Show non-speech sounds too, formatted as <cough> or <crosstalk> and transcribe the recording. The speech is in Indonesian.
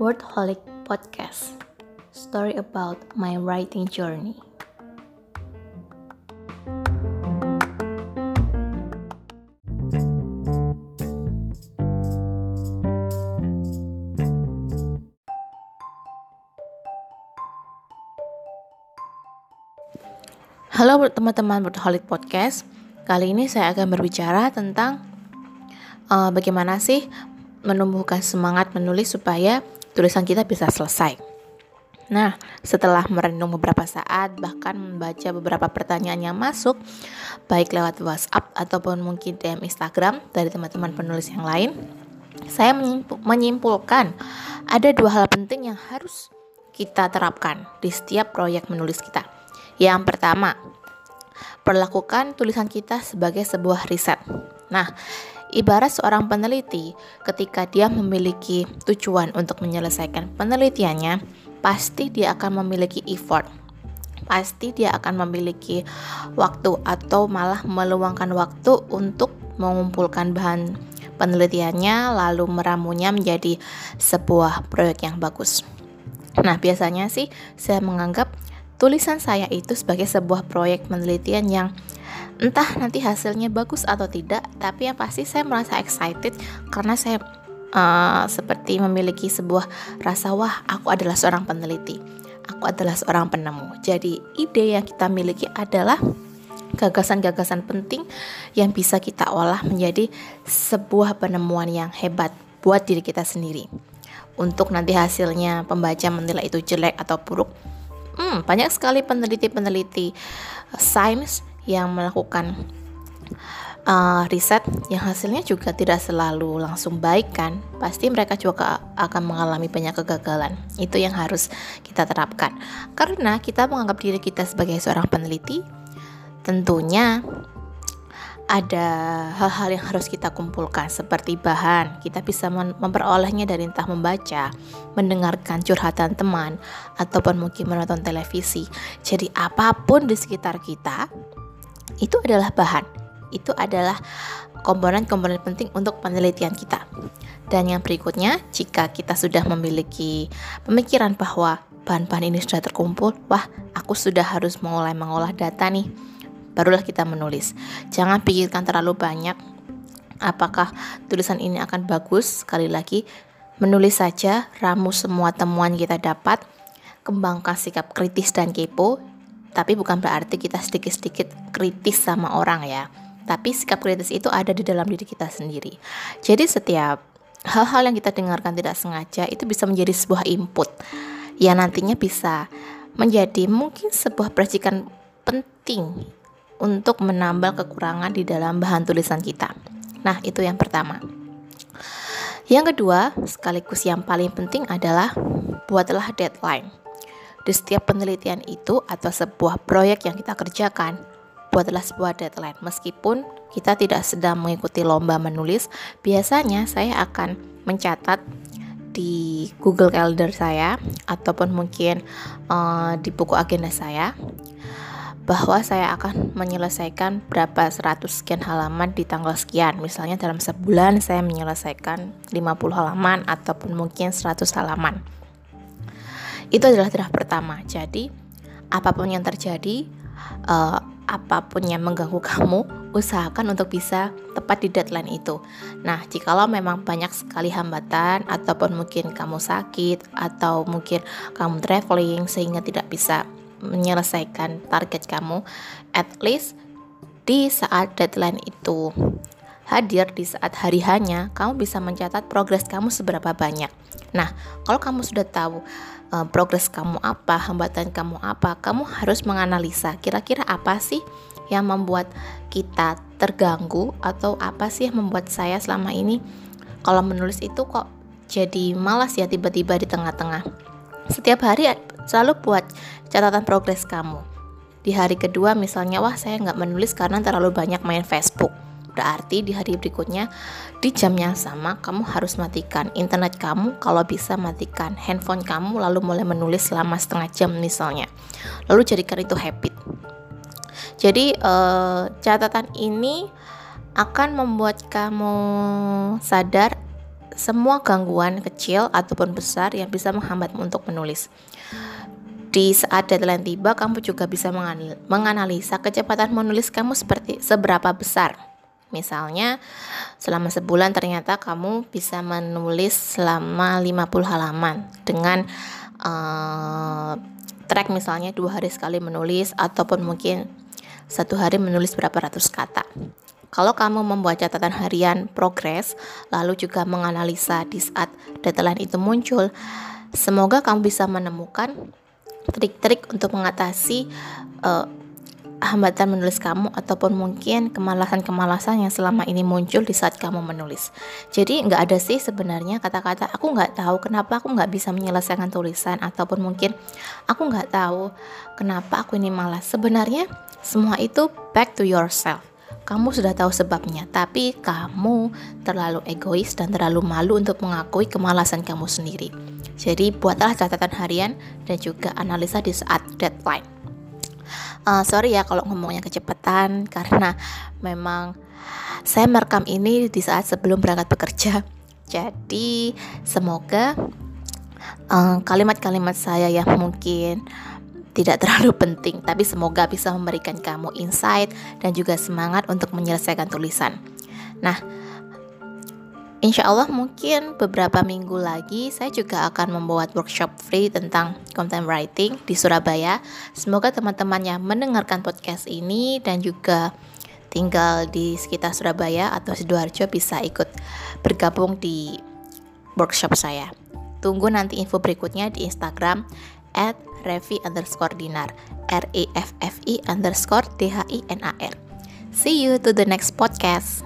Wordholic Podcast Story about my writing journey. Halo teman-teman Wordholic Podcast. Kali ini saya akan berbicara tentang uh, bagaimana sih menumbuhkan semangat menulis supaya tulisan kita bisa selesai. Nah, setelah merenung beberapa saat, bahkan membaca beberapa pertanyaan yang masuk, baik lewat WhatsApp ataupun mungkin DM Instagram dari teman-teman penulis yang lain, saya menyimpulkan ada dua hal penting yang harus kita terapkan di setiap proyek menulis kita. Yang pertama, perlakukan tulisan kita sebagai sebuah riset. Nah, Ibarat seorang peneliti, ketika dia memiliki tujuan untuk menyelesaikan penelitiannya, pasti dia akan memiliki effort. Pasti dia akan memiliki waktu atau malah meluangkan waktu untuk mengumpulkan bahan penelitiannya lalu meramunya menjadi sebuah proyek yang bagus. Nah, biasanya sih saya menganggap tulisan saya itu sebagai sebuah proyek penelitian yang entah nanti hasilnya bagus atau tidak tapi yang pasti saya merasa excited karena saya uh, seperti memiliki sebuah rasa wah aku adalah seorang peneliti. Aku adalah seorang penemu. Jadi ide yang kita miliki adalah gagasan-gagasan penting yang bisa kita olah menjadi sebuah penemuan yang hebat buat diri kita sendiri. Untuk nanti hasilnya pembaca menilai itu jelek atau buruk hmm, banyak sekali peneliti-peneliti sains yang melakukan uh, riset yang hasilnya juga tidak selalu langsung baik kan. Pasti mereka juga akan mengalami banyak kegagalan. Itu yang harus kita terapkan. Karena kita menganggap diri kita sebagai seorang peneliti tentunya ada hal-hal yang harus kita kumpulkan seperti bahan kita bisa memperolehnya dari entah membaca mendengarkan curhatan teman ataupun mungkin menonton televisi jadi apa pun di sekitar kita itu adalah bahan, itu adalah komponen-komponen penting untuk penelitian kita. Dan yang berikutnya, jika kita sudah memiliki pemikiran bahwa bahan-bahan ini sudah terkumpul, wah, aku sudah harus mulai mengolah data nih. Barulah kita menulis. Jangan pikirkan terlalu banyak apakah tulisan ini akan bagus. Sekali lagi, menulis saja, ramu semua temuan kita dapat, kembangkan sikap kritis dan kepo, tapi bukan berarti kita sedikit-sedikit kritis sama orang ya. Tapi sikap kritis itu ada di dalam diri kita sendiri. Jadi setiap hal-hal yang kita dengarkan tidak sengaja itu bisa menjadi sebuah input yang nantinya bisa menjadi mungkin sebuah percikan penting untuk menambal kekurangan di dalam bahan tulisan kita. Nah, itu yang pertama. Yang kedua, sekaligus yang paling penting adalah buatlah deadline di setiap penelitian itu atau sebuah proyek yang kita kerjakan, buatlah sebuah deadline. Meskipun kita tidak sedang mengikuti lomba menulis, biasanya saya akan mencatat di Google Calendar saya ataupun mungkin uh, di buku agenda saya bahwa saya akan menyelesaikan berapa 100 sekian halaman di tanggal sekian. Misalnya dalam sebulan saya menyelesaikan 50 halaman ataupun mungkin 100 halaman. Itu adalah tahap pertama. Jadi, apa pun yang terjadi, uh, apa pun yang mengganggu kamu, usahakan untuk bisa tepat di deadline itu. Nah, jikalau memang banyak sekali hambatan ataupun mungkin kamu sakit atau mungkin kamu traveling sehingga tidak bisa menyelesaikan target kamu, at least di saat deadline itu hadir di saat hari hanya, kamu bisa mencatat progres kamu seberapa banyak. Nah, kalau kamu sudah tahu uh, progres kamu apa, hambatan kamu apa, kamu harus menganalisa kira-kira apa sih yang membuat kita terganggu atau apa sih yang membuat saya selama ini kalau menulis itu kok jadi malas ya tiba-tiba di tengah-tengah. Setiap hari selalu buat catatan progres kamu. Di hari kedua misalnya, wah saya nggak menulis karena terlalu banyak main Facebook Berarti di hari berikutnya di jam yang sama kamu harus matikan internet kamu, kalau bisa matikan handphone kamu lalu mulai menulis selama setengah jam misalnya. Lalu jadikan itu habit. Jadi uh, catatan ini akan membuat kamu sadar semua gangguan kecil ataupun besar yang bisa menghambatmu untuk menulis. Di saat deadline tiba, kamu juga bisa menganalisa kecepatan menulis kamu seperti seberapa besar. Misalnya, selama sebulan ternyata kamu bisa menulis selama 50 halaman dengan uh, track misalnya dua hari sekali menulis ataupun mungkin satu hari menulis berapa ratus kata. Kalau kamu membuat catatan harian progres, lalu juga menganalisa di saat deadline itu muncul, semoga kamu bisa menemukan trik-trik untuk mengatasi uh, hambatan menulis kamu ataupun mungkin kemalasan-kemalasan yang selama ini muncul di saat kamu menulis. Jadi nggak ada sih sebenarnya kata-kata aku nggak tahu kenapa aku nggak bisa menyelesaikan tulisan ataupun mungkin aku nggak tahu kenapa aku ini malas. Sebenarnya semua itu back to yourself kamu sudah tahu sebabnya, tapi kamu terlalu egois dan terlalu malu untuk mengakui kemalasan kamu sendiri. Jadi, buatlah catatan harian dan juga analisa di saat deadline. Uh, sorry ya kalau ngomongnya kecepatan karena memang saya merekam ini di saat sebelum berangkat bekerja. <laughs> Jadi, semoga eh, kalimat-kalimat uh, saya yang mungkin tidak terlalu <laughs> penting, tapi semoga bisa memberikan kamu insight dan juga semangat untuk menyelesaikan tulisan. Nah, insya Allah mungkin beberapa minggu lagi saya juga akan membuat workshop free tentang content writing di Surabaya. Semoga teman-teman yang mendengarkan podcast ini dan juga tinggal di sekitar Surabaya atau Sidoarjo bisa ikut bergabung di workshop saya. Tunggu nanti info berikutnya di Instagram at revi underscore dinar r e f f i underscore d h i n a r see you to the next podcast